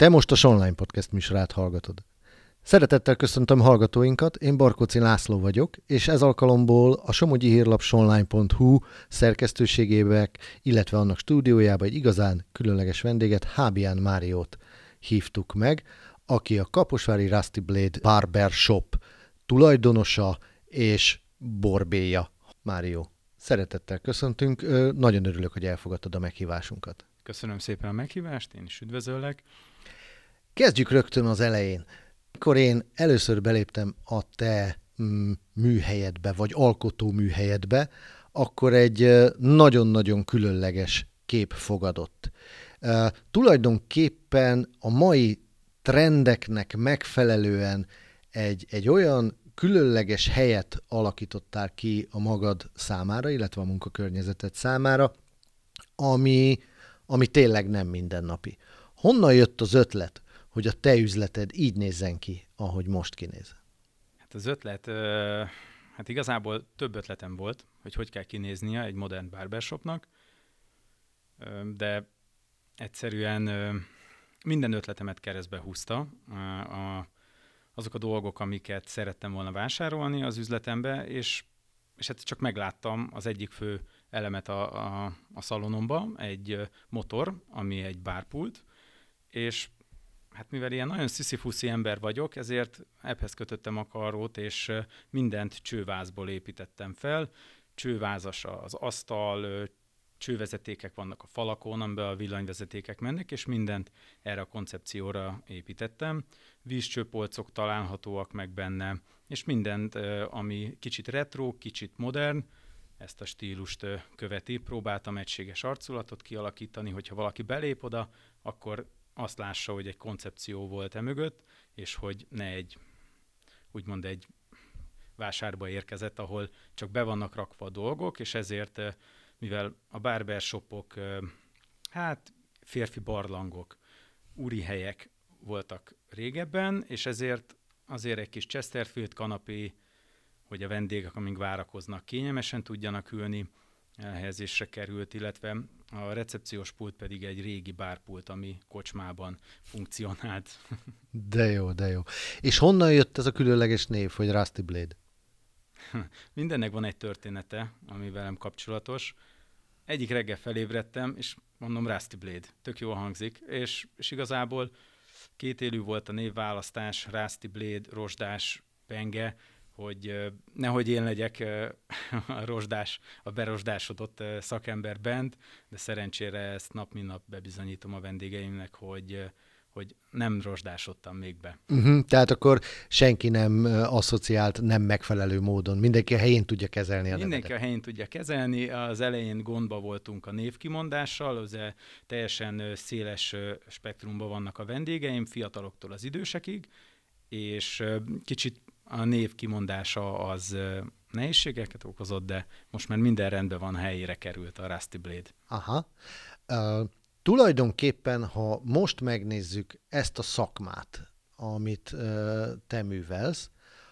Te most a Sonline Podcast műsorát hallgatod. Szeretettel köszöntöm hallgatóinkat, én Barkóci László vagyok, és ez alkalomból a Somogyi Hírlap sonline.hu szerkesztőségébe, illetve annak stúdiójába egy igazán különleges vendéget, Hábián Máriót hívtuk meg, aki a Kaposvári Rusty Blade Barber Shop tulajdonosa és borbéja. Mário, szeretettel köszöntünk, nagyon örülök, hogy elfogadtad a meghívásunkat. Köszönöm szépen a meghívást, én is üdvözöllek. Kezdjük rögtön az elején. Mikor én először beléptem a te mm, műhelyedbe, vagy alkotó műhelyedbe, akkor egy nagyon-nagyon különleges kép fogadott. Uh, tulajdonképpen a mai trendeknek megfelelően egy, egy olyan különleges helyet alakítottál ki a magad számára, illetve a munkakörnyezeted számára, ami, ami tényleg nem mindennapi. Honnan jött az ötlet, hogy a te üzleted így nézzen ki, ahogy most kinéz? Hát az ötlet, hát igazából több ötletem volt, hogy hogy kell kinéznie egy modern barbershopnak, de egyszerűen minden ötletemet keresztbe húzta. A, azok a dolgok, amiket szerettem volna vásárolni az üzletembe, és, és hát csak megláttam az egyik fő elemet a, a, a szalonomba, egy motor, ami egy bárpult, és hát mivel ilyen nagyon sziszifuszi ember vagyok, ezért ebhez kötöttem a karót, és mindent csővázból építettem fel. Csővázas az asztal, csővezetékek vannak a falakon, amiben a villanyvezetékek mennek, és mindent erre a koncepcióra építettem. Vízcsőpolcok találhatóak meg benne, és mindent, ami kicsit retro, kicsit modern, ezt a stílust követi. Próbáltam egységes arculatot kialakítani, hogyha valaki belép oda, akkor azt lássa, hogy egy koncepció volt e mögött, és hogy ne egy, úgymond egy vásárba érkezett, ahol csak be vannak rakva a dolgok, és ezért mivel a barbershopok, hát férfi barlangok, úri helyek voltak régebben, és ezért azért egy kis Chesterfield kanapé, hogy a vendégek, amíg várakoznak, kényelmesen tudjanak ülni, elhelyezésre került, illetve a recepciós pult pedig egy régi bárpult, ami kocsmában funkcionált. De jó, de jó. És honnan jött ez a különleges név, hogy Rusty Blade? Mindennek van egy története, ami velem kapcsolatos. Egyik reggel felébredtem, és mondom Rusty Blade, tök jól hangzik, és, és igazából két élő volt a névválasztás, Rusty Blade, Rozsdás, Penge, hogy nehogy én legyek a rozsdás, a berosdásodott szakember bent, de szerencsére ezt nap mint nap bebizonyítom a vendégeimnek, hogy hogy nem rozsdásodtam még be. Uh-huh, tehát akkor senki nem asszociált nem megfelelő módon. Mindenki a helyén tudja kezelni a Mindenki nevedet. a helyén tudja kezelni. Az elején gondba voltunk a névkimondással, az teljesen széles spektrumban vannak a vendégeim, fiataloktól az idősekig, és kicsit a név kimondása az nehézségeket okozott, de most már minden rendben van, helyére került a Rusty Blade. Aha. Uh, tulajdonképpen, ha most megnézzük ezt a szakmát, amit uh, te művelsz,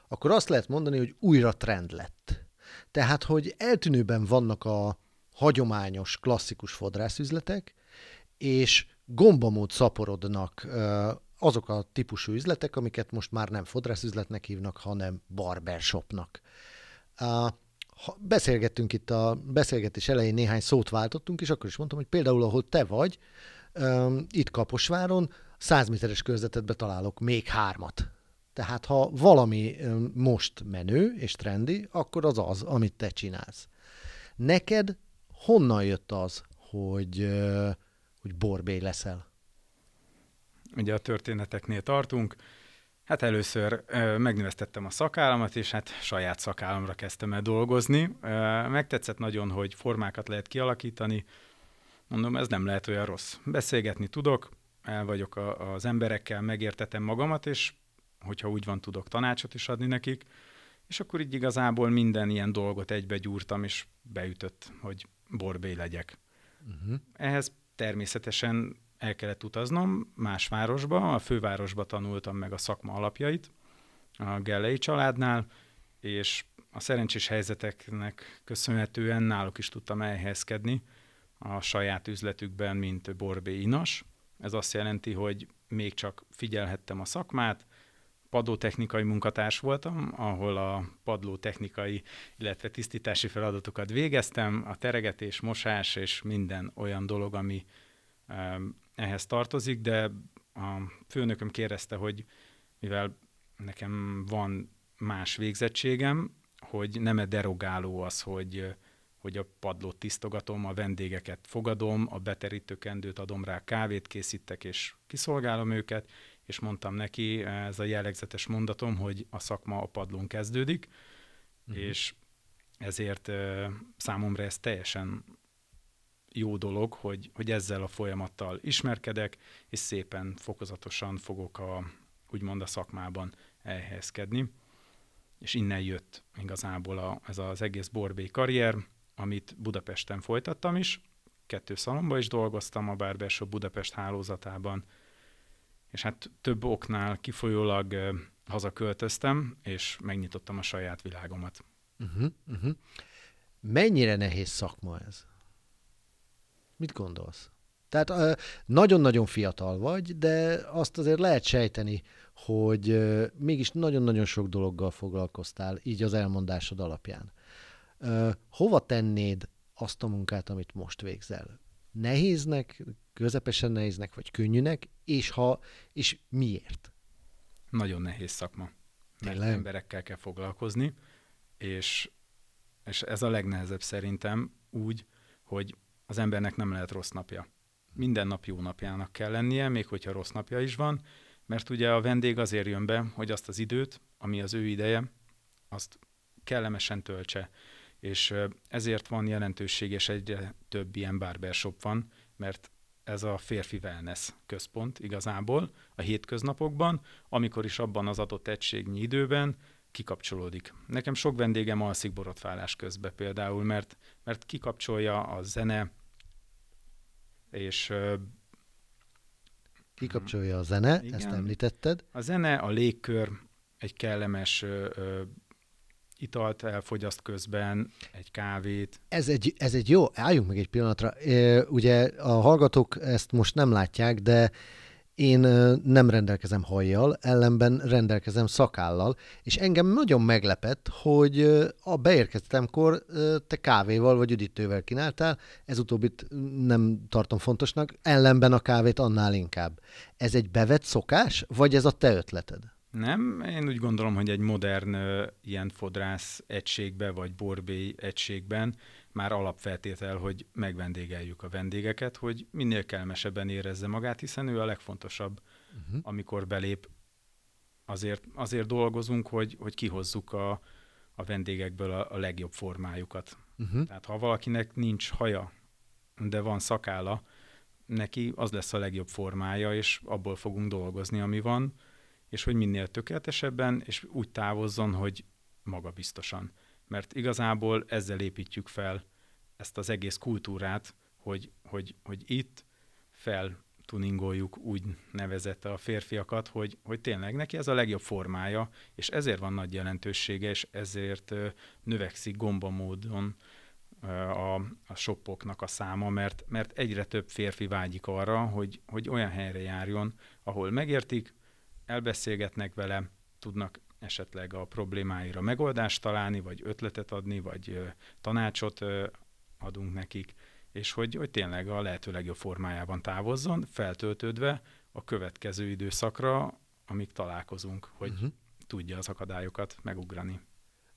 akkor azt lehet mondani, hogy újra trend lett. Tehát, hogy eltűnőben vannak a hagyományos, klasszikus fodrászüzletek, és gombamód szaporodnak uh, azok a típusú üzletek, amiket most már nem fodrászüzletnek hívnak, hanem barbershopnak. Beszélgettünk itt a beszélgetés elején, néhány szót váltottunk, és akkor is mondtam, hogy például, ahol te vagy, itt Kaposváron, 100 méteres körzetedbe találok még hármat. Tehát ha valami most menő és trendi, akkor az az, amit te csinálsz. Neked honnan jött az, hogy, hogy borbély leszel? Ugye a történeteknél tartunk. Hát először ö, megnövesztettem a szakállamat, és hát saját szakállamra kezdtem el dolgozni. Ö, megtetszett nagyon, hogy formákat lehet kialakítani. Mondom, ez nem lehet olyan rossz. Beszélgetni tudok, el vagyok a, az emberekkel, megértetem magamat, és hogyha úgy van, tudok tanácsot is adni nekik. És akkor így igazából minden ilyen dolgot egybe gyúrtam, és beütött, hogy borbély legyek. Uh-huh. Ehhez természetesen el kellett utaznom más városba, a fővárosba tanultam meg a szakma alapjait, a Gellei családnál, és a szerencsés helyzeteknek köszönhetően náluk is tudtam elhelyezkedni a saját üzletükben, mint Borbé Inas. Ez azt jelenti, hogy még csak figyelhettem a szakmát, padlótechnikai munkatárs voltam, ahol a padló technikai, illetve tisztítási feladatokat végeztem, a teregetés, mosás és minden olyan dolog, ami ehhez tartozik, de a főnököm kérdezte, hogy mivel nekem van más végzettségem, hogy nem-e derogáló az, hogy, hogy a padlót tisztogatom, a vendégeket fogadom, a beterítőkendőt adom rá, kávét készítek és kiszolgálom őket, és mondtam neki, ez a jellegzetes mondatom, hogy a szakma a padlón kezdődik, uh-huh. és ezért számomra ez teljesen jó dolog, hogy, hogy ezzel a folyamattal ismerkedek, és szépen fokozatosan fogok a, úgymond a szakmában elhelyezkedni. És innen jött igazából a, ez az egész borbé karrier, amit Budapesten folytattam is. Kettő szalomba is dolgoztam a Barbershop Budapest hálózatában, és hát több oknál kifolyólag uh, hazaköltöztem, és megnyitottam a saját világomat. Uh-huh, uh-huh. Mennyire nehéz szakma ez? Mit gondolsz? Tehát nagyon-nagyon fiatal vagy, de azt azért lehet sejteni, hogy mégis nagyon-nagyon sok dologgal foglalkoztál, így az elmondásod alapján. Hova tennéd azt a munkát, amit most végzel? Nehéznek, közepesen nehéznek, vagy könnyűnek, és ha, és miért? Nagyon nehéz szakma. Mert Tényleg? emberekkel kell foglalkozni, és, és ez a legnehezebb szerintem úgy, hogy az embernek nem lehet rossz napja. Minden nap jó napjának kell lennie, még hogyha rossz napja is van, mert ugye a vendég azért jön be, hogy azt az időt, ami az ő ideje, azt kellemesen töltse. És ezért van jelentőség, és egyre több ilyen barbershop van, mert ez a férfi wellness központ igazából a hétköznapokban, amikor is abban az adott egységnyi időben kikapcsolódik. Nekem sok vendégem alszik borotválás közben például, mert, mert kikapcsolja a zene, és... Kikapcsolja a zene, igen, ezt említetted. A zene, a légkör, egy kellemes ö, italt elfogyaszt közben, egy kávét. Ez egy, ez egy jó, álljunk meg egy pillanatra. Ugye a hallgatók ezt most nem látják, de én nem rendelkezem hajjal, ellenben rendelkezem szakállal, és engem nagyon meglepett, hogy a beérkeztemkor te kávéval vagy üdítővel kínáltál, ez utóbbit nem tartom fontosnak, ellenben a kávét annál inkább. Ez egy bevett szokás, vagy ez a te ötleted? Nem, én úgy gondolom, hogy egy modern ilyen fodrász egységbe, vagy borbély egységben már alapfeltétel, hogy megvendégeljük a vendégeket, hogy minél kellemesebben érezze magát, hiszen ő a legfontosabb, uh-huh. amikor belép. Azért, azért dolgozunk, hogy, hogy kihozzuk a, a vendégekből a, a legjobb formájukat. Uh-huh. Tehát ha valakinek nincs haja, de van szakála, neki az lesz a legjobb formája, és abból fogunk dolgozni, ami van és hogy minél tökéletesebben, és úgy távozzon, hogy magabiztosan. Mert igazából ezzel építjük fel ezt az egész kultúrát, hogy, hogy, hogy itt fel tuningoljuk úgy nevezett a férfiakat, hogy, hogy tényleg neki ez a legjobb formája, és ezért van nagy jelentősége, és ezért növekszik gomba módon a, a shopoknak a száma, mert, mert egyre több férfi vágyik arra, hogy, hogy olyan helyre járjon, ahol megértik, elbeszélgetnek vele, tudnak esetleg a problémáira megoldást találni, vagy ötletet adni, vagy tanácsot adunk nekik, és hogy, hogy tényleg a lehető legjobb formájában távozzon, feltöltődve a következő időszakra, amíg találkozunk, hogy uh-huh. tudja az akadályokat megugrani.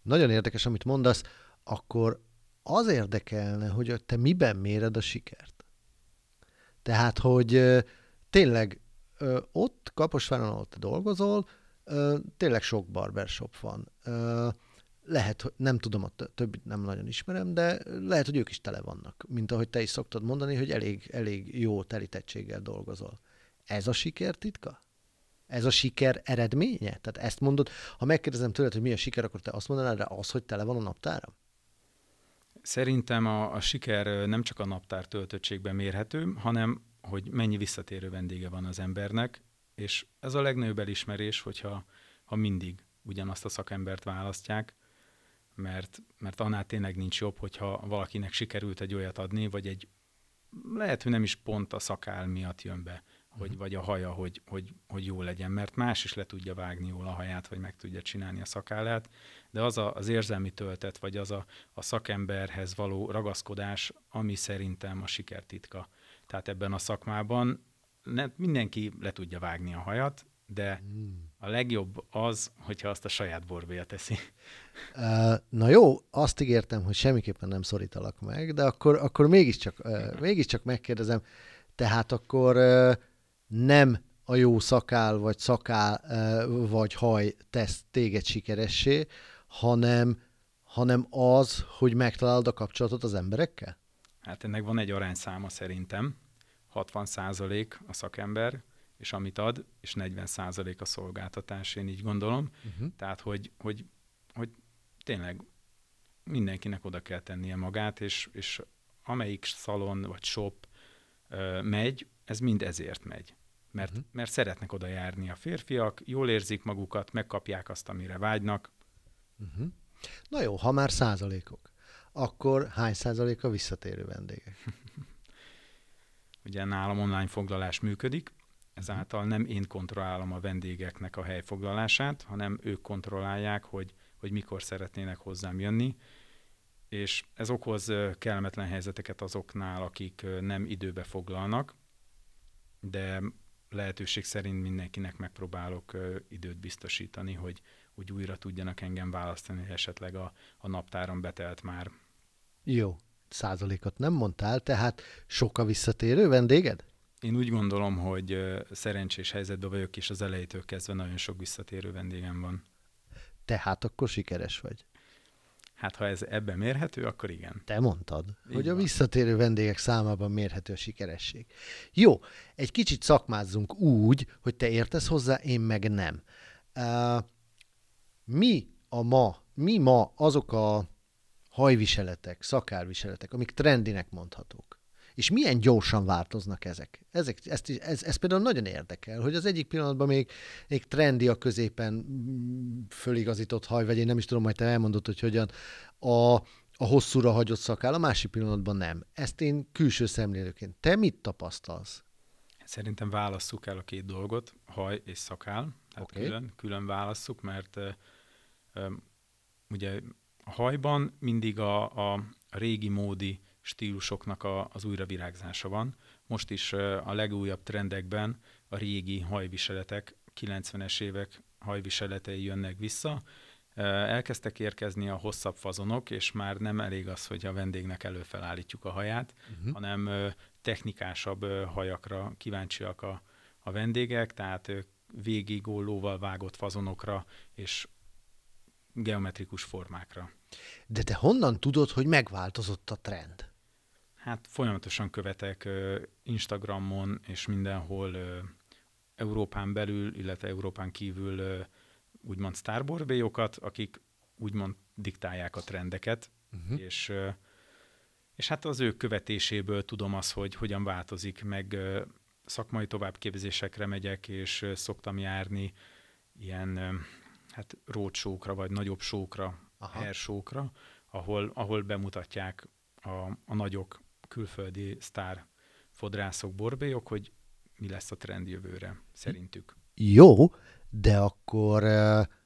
Nagyon érdekes, amit mondasz, akkor az érdekelne, hogy te miben méred a sikert. Tehát, hogy tényleg ott Kaposváron, ahol te dolgozol, tényleg sok barbershop van. Lehet, nem tudom, a többit nem nagyon ismerem, de lehet, hogy ők is tele vannak. Mint ahogy te is szoktad mondani, hogy elég, elég jó telítettséggel dolgozol. Ez a siker titka? Ez a siker eredménye? Tehát ezt mondod, ha megkérdezem tőled, hogy mi a siker, akkor te azt mondanád de az, hogy tele van a naptáram? Szerintem a, a siker nem csak a naptár töltöttségben mérhető, hanem hogy mennyi visszatérő vendége van az embernek, és ez a legnagyobb elismerés, hogyha ha mindig ugyanazt a szakembert választják, mert, mert annál tényleg nincs jobb, hogyha valakinek sikerült egy olyat adni, vagy egy lehet, hogy nem is pont a szakál miatt jön be, hogy, vagy a haja, hogy, hogy, hogy jó legyen, mert más is le tudja vágni jól a haját, vagy meg tudja csinálni a szakállát, de az a, az érzelmi töltet, vagy az a, a szakemberhez való ragaszkodás, ami szerintem a sikertitka. Tehát ebben a szakmában ne, mindenki le tudja vágni a hajat, de a legjobb az, hogyha azt a saját borbéja teszi. Na jó, azt ígértem, hogy semmiképpen nem szorítalak meg, de akkor, akkor mégiscsak, mégiscsak megkérdezem, tehát akkor nem a jó szakál, vagy szakál, vagy haj tesz téged sikeressé, hanem, hanem az, hogy megtalálod a kapcsolatot az emberekkel? Hát ennek van egy arányszáma szerintem. 60% a szakember, és amit ad, és 40% a szolgáltatás, én így gondolom. Uh-huh. Tehát, hogy, hogy, hogy tényleg mindenkinek oda kell tennie magát, és, és amelyik szalon vagy shop ö, megy, ez mind ezért megy. Mert, uh-huh. mert szeretnek oda járni a férfiak, jól érzik magukat, megkapják azt, amire vágynak. Uh-huh. Na jó, ha már százalékok, akkor hány százalék a visszatérő vendégek? Ugye nálam online foglalás működik, ezáltal nem én kontrollálom a vendégeknek a helyfoglalását, hanem ők kontrollálják, hogy, hogy mikor szeretnének hozzám jönni, és ez okoz kellemetlen helyzeteket azoknál, akik nem időbe foglalnak, de lehetőség szerint mindenkinek megpróbálok időt biztosítani, hogy úgy újra tudjanak engem választani, hogy esetleg a, a naptáron betelt már. Jó, százalékot nem mondtál, tehát sok a visszatérő vendéged? Én úgy gondolom, hogy szerencsés helyzetben vagyok, és az elejétől kezdve nagyon sok visszatérő vendégem van. Tehát akkor sikeres vagy. Hát ha ez ebben mérhető, akkor igen. Te mondtad, Így hogy van. a visszatérő vendégek számában mérhető a sikeresség. Jó, egy kicsit szakmázzunk úgy, hogy te értesz hozzá, én meg nem. Uh, mi a ma, mi ma azok a hajviseletek, szakárviseletek, amik trendinek mondhatók? És milyen gyorsan változnak ezek? ezek ezt, ez, ez például nagyon érdekel, hogy az egyik pillanatban még, még trendi a középen mm, föligazított haj, vagy én nem is tudom, majd te elmondod, hogy hogyan a, a hosszúra hagyott szakáll, a másik pillanatban nem. Ezt én külső szemlélőként. Te mit tapasztalsz? Szerintem válasszuk el a két dolgot, haj és szakál. Tehát okay. külön, külön válasszuk, mert ugye a hajban mindig a, a régi módi stílusoknak a, az újravirágzása van. Most is a legújabb trendekben a régi hajviseletek, 90-es évek hajviseletei jönnek vissza. Elkezdtek érkezni a hosszabb fazonok, és már nem elég az, hogy a vendégnek előfelállítjuk a haját, uh-huh. hanem technikásabb hajakra kíváncsiak a, a vendégek, tehát végig lóval vágott fazonokra és geometrikus formákra. De te honnan tudod, hogy megváltozott a trend? Hát folyamatosan követek Instagramon és mindenhol Európán belül, illetve Európán kívül úgymond sztárborbéjokat, akik úgymond diktálják a trendeket, uh-huh. és, és hát az ő követéséből tudom azt, hogy hogyan változik, meg szakmai továbbképzésekre megyek, és szoktam járni ilyen hát rócsókra, vagy nagyobb sókra, hersókra, ahol, ahol bemutatják a, a nagyok külföldi sztár fodrászok, borbélyok, hogy mi lesz a trend jövőre szerintük. Jó, de akkor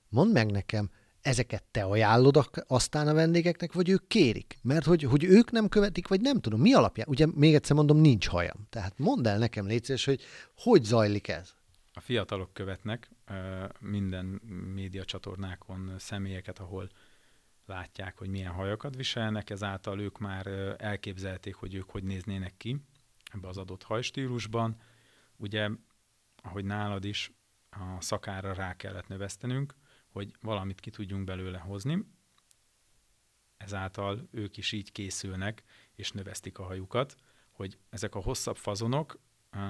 mondd meg nekem, ezeket te ajánlod aztán a vendégeknek, vagy ők kérik? Mert hogy, hogy ők nem követik, vagy nem tudom, mi alapján? Ugye még egyszer mondom, nincs hajam. Tehát mondd el nekem, légy hogy hogy zajlik ez? A fiatalok követnek minden média csatornákon személyeket, ahol látják, hogy milyen hajakat viselnek, ezáltal ők már elképzelték, hogy ők hogy néznének ki ebbe az adott hajstílusban. Ugye, ahogy nálad is, a szakára rá kellett növesztenünk, hogy valamit ki tudjunk belőle hozni, ezáltal ők is így készülnek, és növesztik a hajukat, hogy ezek a hosszabb fazonok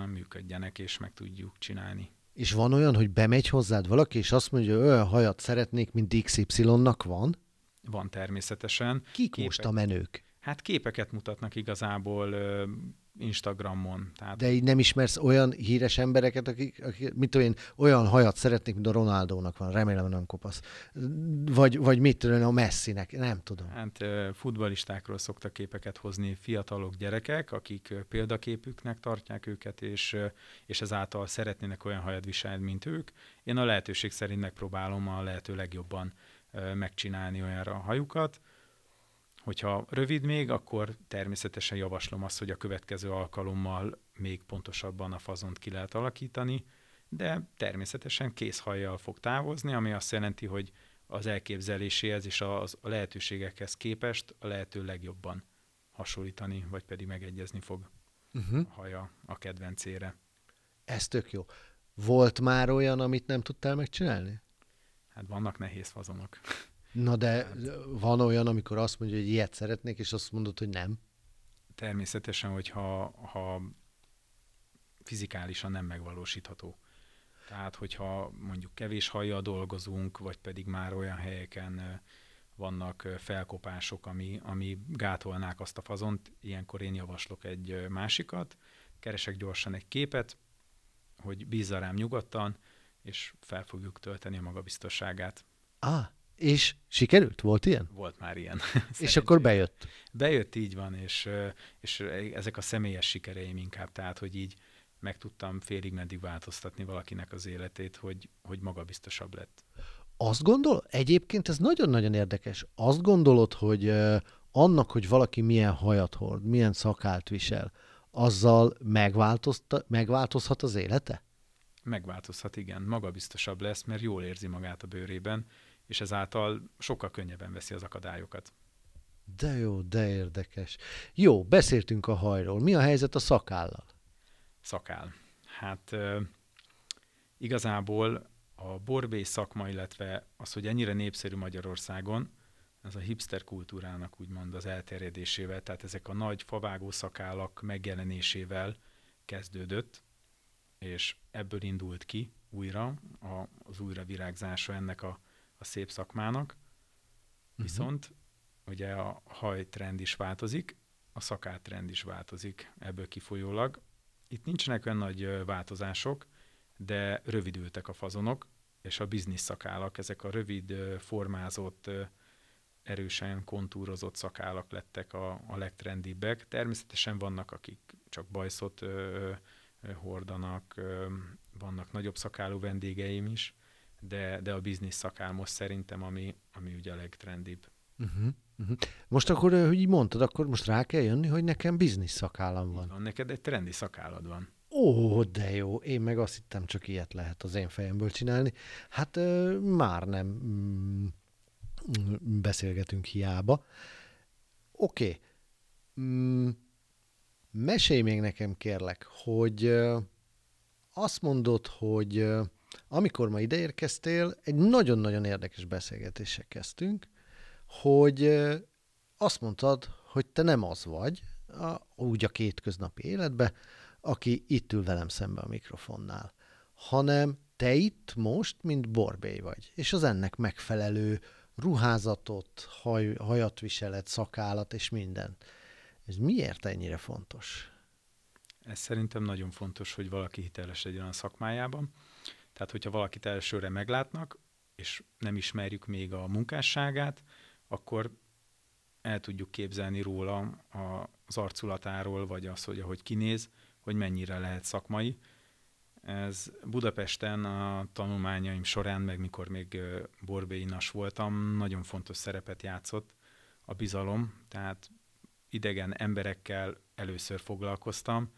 működjenek, és meg tudjuk csinálni. És van olyan, hogy bemegy hozzád valaki, és azt mondja, hogy olyan hajat szeretnék, mint XY-nak van? Van természetesen. Kik Képek. most a menők? Hát képeket mutatnak igazából Instagramon. Tehát... De így nem ismersz olyan híres embereket, akik, akik mit tudom én, olyan hajat szeretnék, mint a Ronaldónak van, remélem nem kopasz. Vagy, vagy mit tudom a Messinek, nem tudom. Hát futbalistákról szoktak képeket hozni fiatalok, gyerekek, akik példaképüknek tartják őket, és, és ezáltal szeretnének olyan hajat viselni, mint ők. Én a lehetőség szerint megpróbálom a lehető legjobban megcsinálni olyanra a hajukat, Hogyha rövid még, akkor természetesen javaslom azt, hogy a következő alkalommal még pontosabban a fazont ki lehet alakítani, de természetesen készhajjal fog távozni, ami azt jelenti, hogy az elképzeléséhez és az, a lehetőségekhez képest a lehető legjobban hasonlítani, vagy pedig megegyezni fog uh-huh. a haja a kedvencére. Ez tök jó. Volt már olyan, amit nem tudtál megcsinálni? Hát vannak nehéz fazonok. Na de van olyan, amikor azt mondja, hogy ilyet szeretnék, és azt mondod, hogy nem? Természetesen, hogyha ha fizikálisan nem megvalósítható. Tehát, hogyha mondjuk kevés hajjal dolgozunk, vagy pedig már olyan helyeken vannak felkopások, ami, ami gátolnák azt a fazont, ilyenkor én javaslok egy másikat, keresek gyorsan egy képet, hogy bízza rám nyugodtan, és fel fogjuk tölteni a magabiztosságát. Ah, és sikerült? Volt ilyen? Volt már ilyen. és akkor bejött? Bejött, így van, és, és ezek a személyes sikereim inkább, tehát, hogy így meg tudtam félig meddig változtatni valakinek az életét, hogy, hogy magabiztosabb lett. Azt gondol? Egyébként ez nagyon-nagyon érdekes. Azt gondolod, hogy annak, hogy valaki milyen hajat hord, milyen szakált visel, azzal megváltozhat az élete? Megváltozhat, igen. Magabiztosabb lesz, mert jól érzi magát a bőrében, és ezáltal sokkal könnyebben veszi az akadályokat. De jó, de érdekes. Jó, beszéltünk a hajról. Mi a helyzet a szakállal? Szakál. Hát igazából a borbély szakma, illetve az, hogy ennyire népszerű Magyarországon, ez a hipster kultúrának úgymond az elterjedésével, tehát ezek a nagy favágó szakállak megjelenésével kezdődött, és ebből indult ki újra az újra virágzása ennek a a szép szakmának, uh-huh. viszont ugye a hajtrend is változik, a szakátrend is változik ebből kifolyólag. Itt nincsenek olyan nagy változások, de rövidültek a fazonok, és a biznisz szakálak, ezek a rövid, formázott, erősen kontúrozott szakálak lettek a, a legtrendibbek. Természetesen vannak, akik csak bajszot ö, ö, hordanak, ö, vannak nagyobb szakálú vendégeim is, de, de a biznisz szakál most szerintem, ami, ami ugye a legtrendibb. Uh-huh, uh-huh. Most akkor, hogy így mondtad, akkor most rá kell jönni, hogy nekem biznisz szakállam van. van. Neked egy trendi szakállad van. Ó, de jó. Én meg azt hittem, csak ilyet lehet az én fejemből csinálni. Hát ö, már nem mm, beszélgetünk hiába. Oké. Okay. Mm, mesélj még nekem, kérlek, hogy ö, azt mondod, hogy ö, amikor ma ideérkeztél, egy nagyon-nagyon érdekes beszélgetésre kezdtünk, hogy azt mondtad, hogy te nem az vagy, a, úgy a két köznapi életbe, aki itt ül velem szembe a mikrofonnál, hanem te itt most, mint borbély vagy, és az ennek megfelelő ruházatot, haj, hajat viselet, szakállat és minden. Ez miért ennyire fontos? Ez szerintem nagyon fontos, hogy valaki hiteles legyen a szakmájában. Tehát, hogyha valakit elsőre meglátnak, és nem ismerjük még a munkásságát, akkor el tudjuk képzelni róla az arculatáról, vagy az, hogy ahogy kinéz, hogy mennyire lehet szakmai. Ez Budapesten a tanulmányaim során, meg mikor még borbéinas voltam, nagyon fontos szerepet játszott a bizalom, tehát idegen emberekkel először foglalkoztam,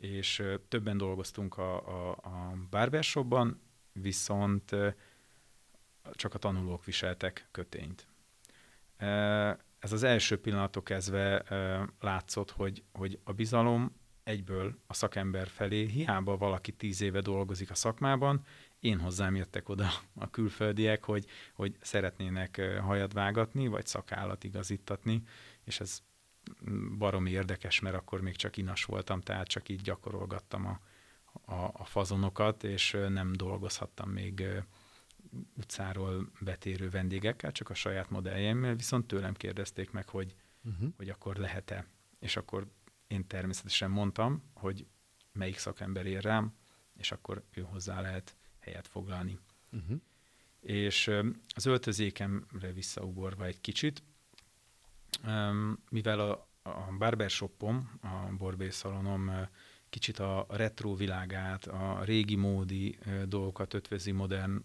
és többen dolgoztunk a, a, a barbershopban, viszont csak a tanulók viseltek kötényt. Ez az első pillanatok kezdve látszott, hogy, hogy a bizalom egyből a szakember felé, hiába valaki tíz éve dolgozik a szakmában, én hozzám jöttek oda a külföldiek, hogy, hogy szeretnének hajat vágatni, vagy szakállat igazítatni, és ez baromi érdekes, mert akkor még csak inas voltam, tehát csak így gyakorolgattam a, a, a fazonokat, és nem dolgozhattam még utcáról betérő vendégekkel, csak a saját modelljeimmel, viszont tőlem kérdezték meg, hogy, uh-huh. hogy akkor lehet-e. És akkor én természetesen mondtam, hogy melyik szakember ér rám, és akkor ő hozzá lehet helyet foglalni. Uh-huh. És az öltözékemre visszaugorva egy kicsit, mivel a, a barbershopom, a borbészalonom kicsit a retro világát, a régi módi dolgokat ötvözi modern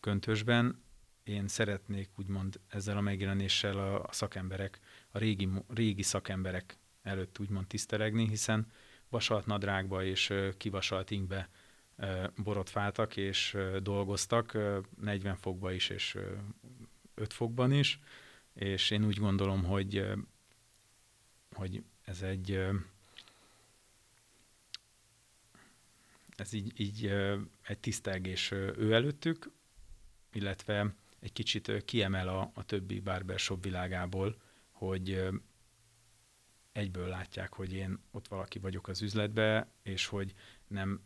köntösben, én szeretnék úgymond ezzel a megjelenéssel a, szakemberek, a régi, régi szakemberek előtt úgymond tisztelegni, hiszen vasalt nadrágba és kivasalt inkbe borotfáltak és dolgoztak, 40 fokba is és 5 fokban is, és én úgy gondolom, hogy, hogy ez egy ez így, így egy tisztelgés ő előttük, illetve egy kicsit kiemel a, a többi barbershop világából, hogy egyből látják, hogy én ott valaki vagyok az üzletbe, és hogy nem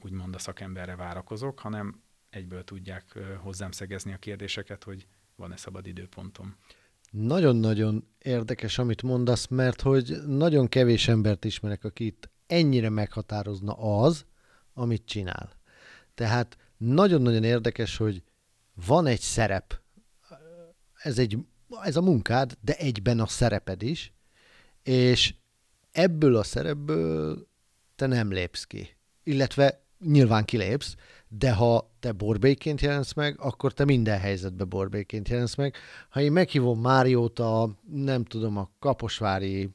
úgymond a szakemberre várakozok, hanem egyből tudják hozzám szegezni a kérdéseket, hogy van-e szabad időpontom. Nagyon-nagyon érdekes, amit mondasz, mert hogy nagyon kevés embert ismerek, aki itt ennyire meghatározna az, amit csinál. Tehát nagyon-nagyon érdekes, hogy van egy szerep, ez, egy, ez a munkád, de egyben a szereped is, és ebből a szerepből te nem lépsz ki. Illetve nyilván kilépsz, de ha te borbéként jelensz meg, akkor te minden helyzetben borbéként jelensz meg. Ha én meghívom Máriót a, nem tudom, a kaposvári,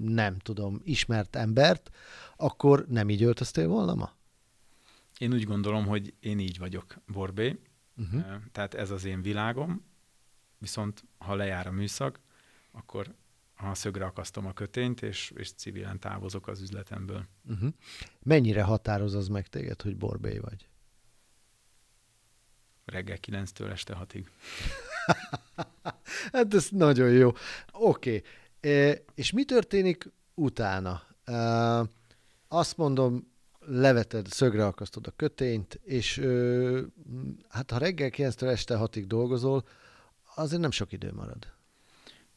nem tudom, ismert embert, akkor nem így öltöztél volna ma? Én úgy gondolom, hogy én így vagyok borbé, uh-huh. tehát ez az én világom, viszont ha lejár a műszak, akkor ha szögre akasztom a kötényt, és, és civilen távozok az üzletemből. Uh-huh. Mennyire határoz az meg téged, hogy borbé vagy? Reggel 9-től este 6-ig. hát ez nagyon jó. Oké. Okay. E, és mi történik utána? E, azt mondom, leveted, szögre akasztod a kötényt, és ö, hát ha reggel 9-től este 6-ig dolgozol, azért nem sok idő marad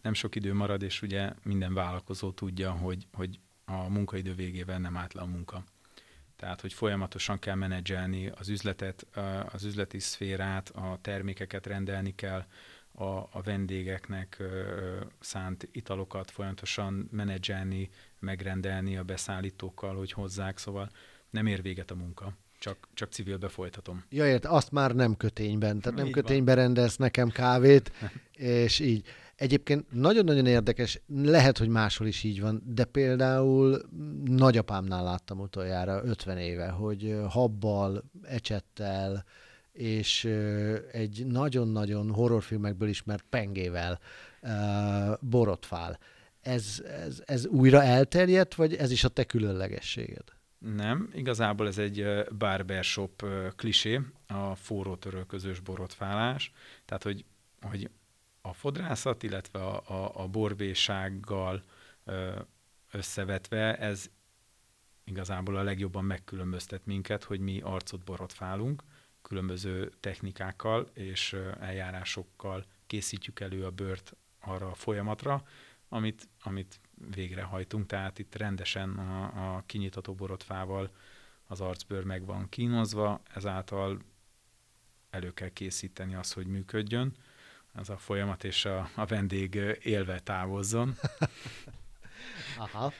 nem sok idő marad, és ugye minden vállalkozó tudja, hogy, hogy a munkaidő végével nem áll a munka. Tehát, hogy folyamatosan kell menedzselni az üzletet, az üzleti szférát, a termékeket rendelni kell, a, a vendégeknek szánt italokat folyamatosan menedzselni, megrendelni a beszállítókkal, hogy hozzák, szóval nem ér véget a munka. Csak, csak civilbe folytatom. Ja, ért, azt már nem kötényben. Tehát nem így kötényben van. rendelsz nekem kávét, és így. Egyébként nagyon-nagyon érdekes, lehet, hogy máshol is így van, de például nagyapámnál láttam utoljára 50 éve, hogy habbal, ecsettel, és egy nagyon-nagyon horrorfilmekből ismert pengével borotfál. Ez, ez, ez újra elterjedt, vagy ez is a te különlegességed? Nem, igazából ez egy barbershop klisé, a forró törölközős borotfálás. Tehát, hogy, hogy a fodrászat, illetve a, a, a borbésággal összevetve ez igazából a legjobban megkülönböztet minket, hogy mi arcot borotválunk, különböző technikákkal és eljárásokkal készítjük elő a bört arra a folyamatra, amit, amit végrehajtunk. Tehát itt rendesen a, a kinyitató borotfával az arcbőr meg van kínozva, ezáltal elő kell készíteni azt, hogy működjön az a folyamat, és a, a vendég élve távozzon. Aha.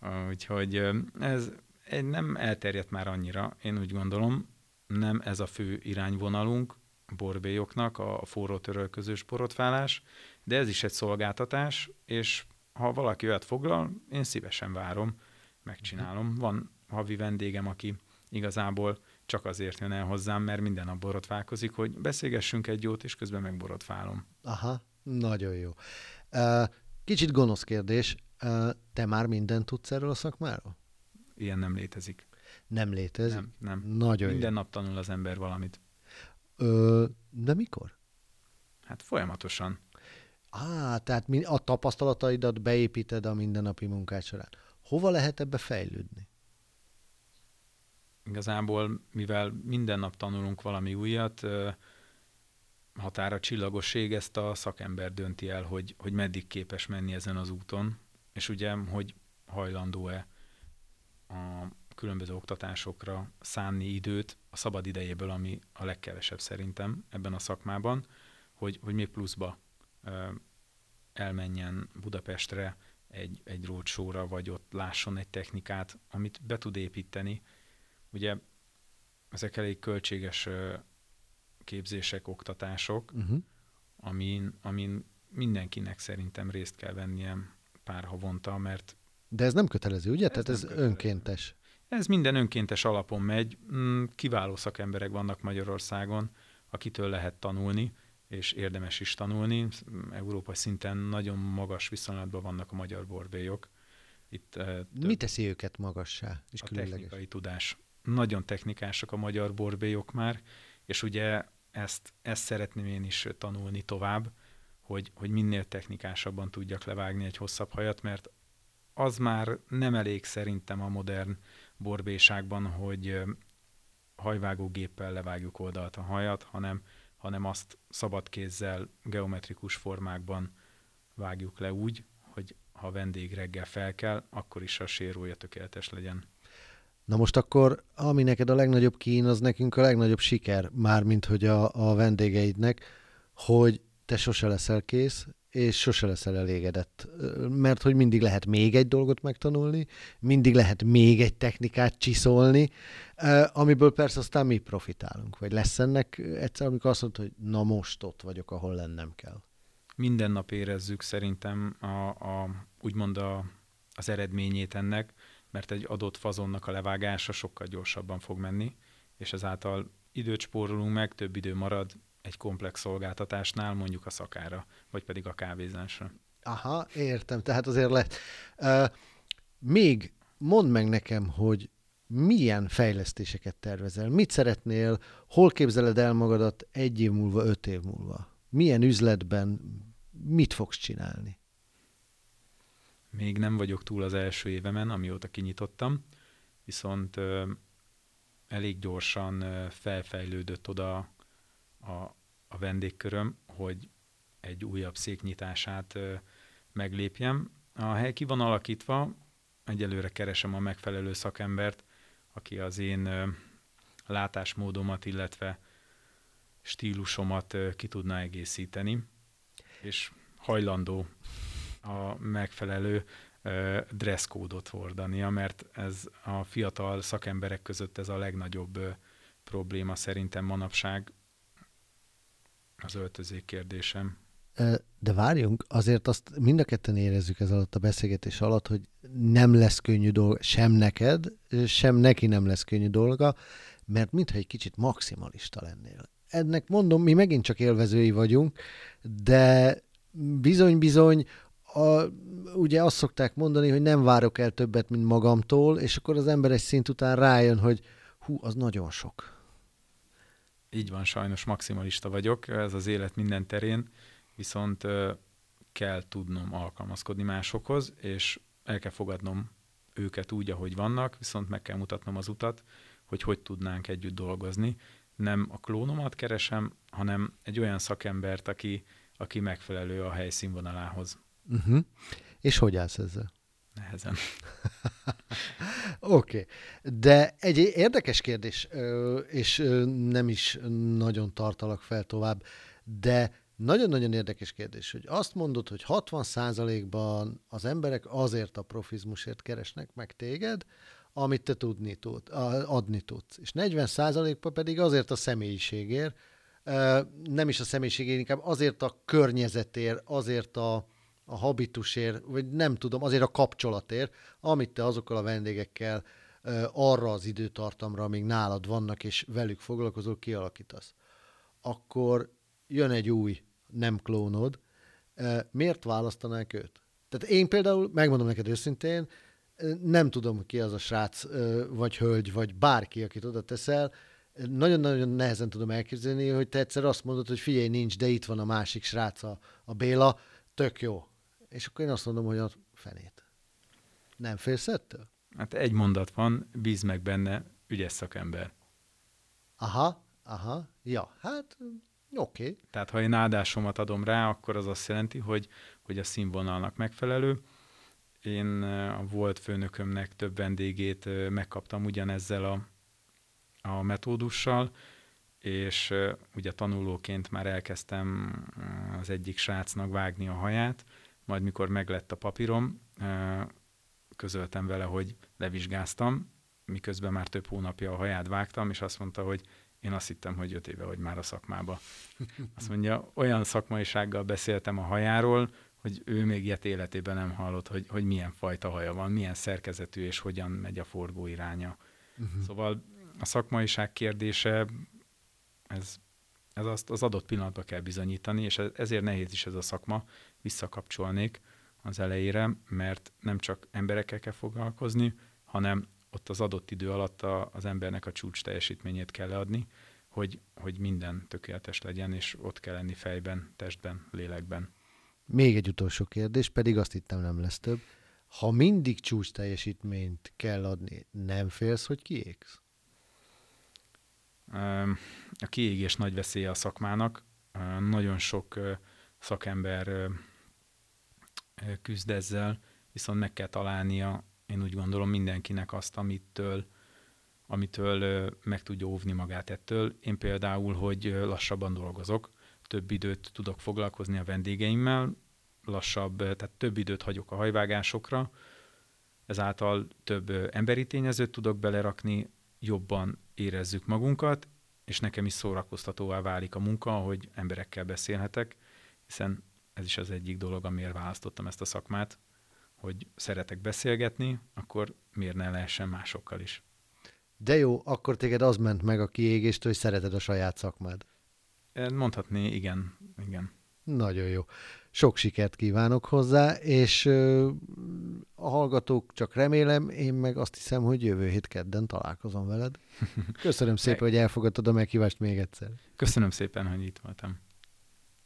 Úgyhogy ez nem elterjedt már annyira, én úgy gondolom, nem ez a fő irányvonalunk borbélyoknak, a forró törölközős borotfálás, de ez is egy szolgáltatás, és ha valaki olyat foglal, én szívesen várom, megcsinálom. Van havi vendégem, aki igazából csak azért jön el hozzám, mert minden nap borotválkozik, hogy beszélgessünk egy jót, és közben megborotfálom. Aha, nagyon jó. Kicsit gonosz kérdés, te már mindent tudsz erről a szakmáról? Ilyen nem létezik. Nem létezik? Nem, nem. Nagyon Minden jó. nap tanul az ember valamit. Ö, de mikor? Hát folyamatosan. Á, tehát a tapasztalataidat beépíted a mindennapi munkád során. Hova lehet ebbe fejlődni? Igazából, mivel minden nap tanulunk valami újat, határa csillagosség, ezt a szakember dönti el, hogy, hogy meddig képes menni ezen az úton, és ugye, hogy hajlandó-e a különböző oktatásokra szánni időt a szabad idejéből, ami a legkevesebb szerintem ebben a szakmában, hogy, hogy még pluszba elmenjen Budapestre egy, egy roadshow vagy ott lásson egy technikát, amit be tud építeni. Ugye ezek elég költséges képzések, oktatások, uh-huh. amin, amin mindenkinek szerintem részt kell vennie pár havonta, mert... De ez nem kötelező, ugye? Ez Tehát ez kötelező. önkéntes. Ez minden önkéntes alapon megy. Mm, kiváló szakemberek vannak Magyarországon, akitől lehet tanulni, és érdemes is tanulni. Európai szinten nagyon magas viszonylatban vannak a magyar borbélyok. Itt, Mi teszi őket magassá és a különleges? technikai tudás. Nagyon technikások a magyar borbélyok már, és ugye ezt, ezt szeretném én is tanulni tovább, hogy, hogy minél technikásabban tudjak levágni egy hosszabb hajat, mert az már nem elég szerintem a modern borbéságban, hogy hajvágógéppel levágjuk oldalt a hajat, hanem, hanem azt szabad kézzel, geometrikus formákban vágjuk le úgy, hogy ha vendég reggel fel kell, akkor is a sérója tökéletes legyen. Na most akkor, ami neked a legnagyobb kín, az nekünk a legnagyobb siker, mármint hogy a, a vendégeidnek, hogy te sose leszel kész, és sose leszel elégedett. Mert hogy mindig lehet még egy dolgot megtanulni, mindig lehet még egy technikát csiszolni, amiből persze aztán mi profitálunk. Vagy lesz ennek egyszer, amikor azt mondod, hogy na most ott vagyok, ahol lennem kell. Minden nap érezzük szerintem a, a, úgymond a, az eredményét ennek, mert egy adott fazonnak a levágása sokkal gyorsabban fog menni, és ezáltal időt spórolunk meg, több idő marad, egy komplex szolgáltatásnál, mondjuk a szakára, vagy pedig a kávézásra. Aha, értem, tehát azért lehet. Uh, még mondd meg nekem, hogy milyen fejlesztéseket tervezel, mit szeretnél, hol képzeled el magadat egy év múlva, öt év múlva? Milyen üzletben, mit fogsz csinálni? Még nem vagyok túl az első évemen, amióta kinyitottam, viszont ö, elég gyorsan ö, felfejlődött oda a, a vendégköröm, hogy egy újabb széknyitását ö, meglépjem. A hely ki van alakítva, egyelőre keresem a megfelelő szakembert, aki az én ö, látásmódomat, illetve stílusomat ö, ki tudná egészíteni, és hajlandó a megfelelő dresszkódot hordania, mert ez a fiatal szakemberek között ez a legnagyobb probléma szerintem manapság, az öltözék kérdésem. De várjunk, azért azt mind a ketten érezzük ez alatt a beszélgetés alatt, hogy nem lesz könnyű dolga, sem neked, sem neki nem lesz könnyű dolga, mert mintha egy kicsit maximalista lennél. Ennek mondom, mi megint csak élvezői vagyunk, de bizony-bizony, a, ugye azt szokták mondani, hogy nem várok el többet, mint magamtól, és akkor az ember egy szint után rájön, hogy hú, az nagyon sok így van, sajnos maximalista vagyok, ez az élet minden terén, viszont kell tudnom alkalmazkodni másokhoz, és el kell fogadnom őket úgy, ahogy vannak, viszont meg kell mutatnom az utat, hogy hogy tudnánk együtt dolgozni. Nem a klónomat keresem, hanem egy olyan szakembert, aki, aki megfelelő a helyszínvonalához. Uh-huh. És hogy állsz ezzel? Nehezen. Oké, okay. de egy érdekes kérdés, és nem is nagyon tartalak fel tovább, de nagyon-nagyon érdekes kérdés, hogy azt mondod, hogy 60%-ban az emberek azért a profizmusért keresnek meg téged, amit te tudni tud, adni tudsz. És 40%-ban pedig azért a személyiségért, nem is a személyiségért, inkább azért a környezetért, azért a, a habitusért, vagy nem tudom, azért a kapcsolatért, amit te azokkal a vendégekkel arra az időtartamra, amíg nálad vannak, és velük foglalkozol, kialakítasz. Akkor jön egy új nem klónod, miért választanák őt? Tehát én például, megmondom neked őszintén, nem tudom, ki az a srác, vagy hölgy, vagy bárki, akit oda teszel, nagyon-nagyon nehezen tudom elképzelni, hogy te egyszer azt mondod, hogy figyelj, nincs, de itt van a másik srác, a, a Béla, tök jó. És akkor én azt mondom, hogy a fenét. Nem félsz ettől? Hát egy mondat van, bíz meg benne, ügyes szakember. Aha, aha, ja, hát oké. Okay. Tehát ha én áldásomat adom rá, akkor az azt jelenti, hogy, hogy a színvonalnak megfelelő, én a volt főnökömnek több vendégét megkaptam ugyanezzel a, a metódussal, és ugye tanulóként már elkezdtem az egyik srácnak vágni a haját, majd mikor meglett a papírom, közöltem vele, hogy levizsgáztam, miközben már több hónapja a haját vágtam, és azt mondta, hogy én azt hittem, hogy öt éve vagy már a szakmába. Azt mondja, olyan szakmaisággal beszéltem a hajáról, hogy ő még ilyet életében nem hallott, hogy, hogy milyen fajta haja van, milyen szerkezetű, és hogyan megy a forgó iránya. Uh-huh. Szóval a szakmaiság kérdése, ez, ez azt az adott pillanatban kell bizonyítani, és ezért nehéz is ez a szakma, visszakapcsolnék az elejére, mert nem csak emberekkel kell foglalkozni, hanem ott az adott idő alatt a, az embernek a csúcs teljesítményét kell leadni, hogy, hogy minden tökéletes legyen, és ott kell lenni fejben, testben, lélekben. Még egy utolsó kérdés, pedig azt hittem nem lesz több. Ha mindig csúcs teljesítményt kell adni, nem félsz, hogy kiégsz? A kiégés nagy veszélye a szakmának. Nagyon sok szakember küzd ezzel, viszont meg kell találnia, én úgy gondolom mindenkinek azt, amitől, amitől meg tudja óvni magát ettől. Én például, hogy lassabban dolgozok, több időt tudok foglalkozni a vendégeimmel, lassabb, tehát több időt hagyok a hajvágásokra, ezáltal több emberi tényezőt tudok belerakni, jobban érezzük magunkat, és nekem is szórakoztatóvá válik a munka, hogy emberekkel beszélhetek, hiszen ez is az egyik dolog, amiért választottam ezt a szakmát, hogy szeretek beszélgetni, akkor miért ne lehessen másokkal is. De jó, akkor téged az ment meg a kiégést, hogy szereted a saját szakmád. Mondhatni, igen, igen. Nagyon jó. Sok sikert kívánok hozzá, és a hallgatók csak remélem, én meg azt hiszem, hogy jövő hét kedden találkozom veled. Köszönöm szépen, hogy elfogadtad a meghívást még egyszer. Köszönöm szépen, hogy itt voltam.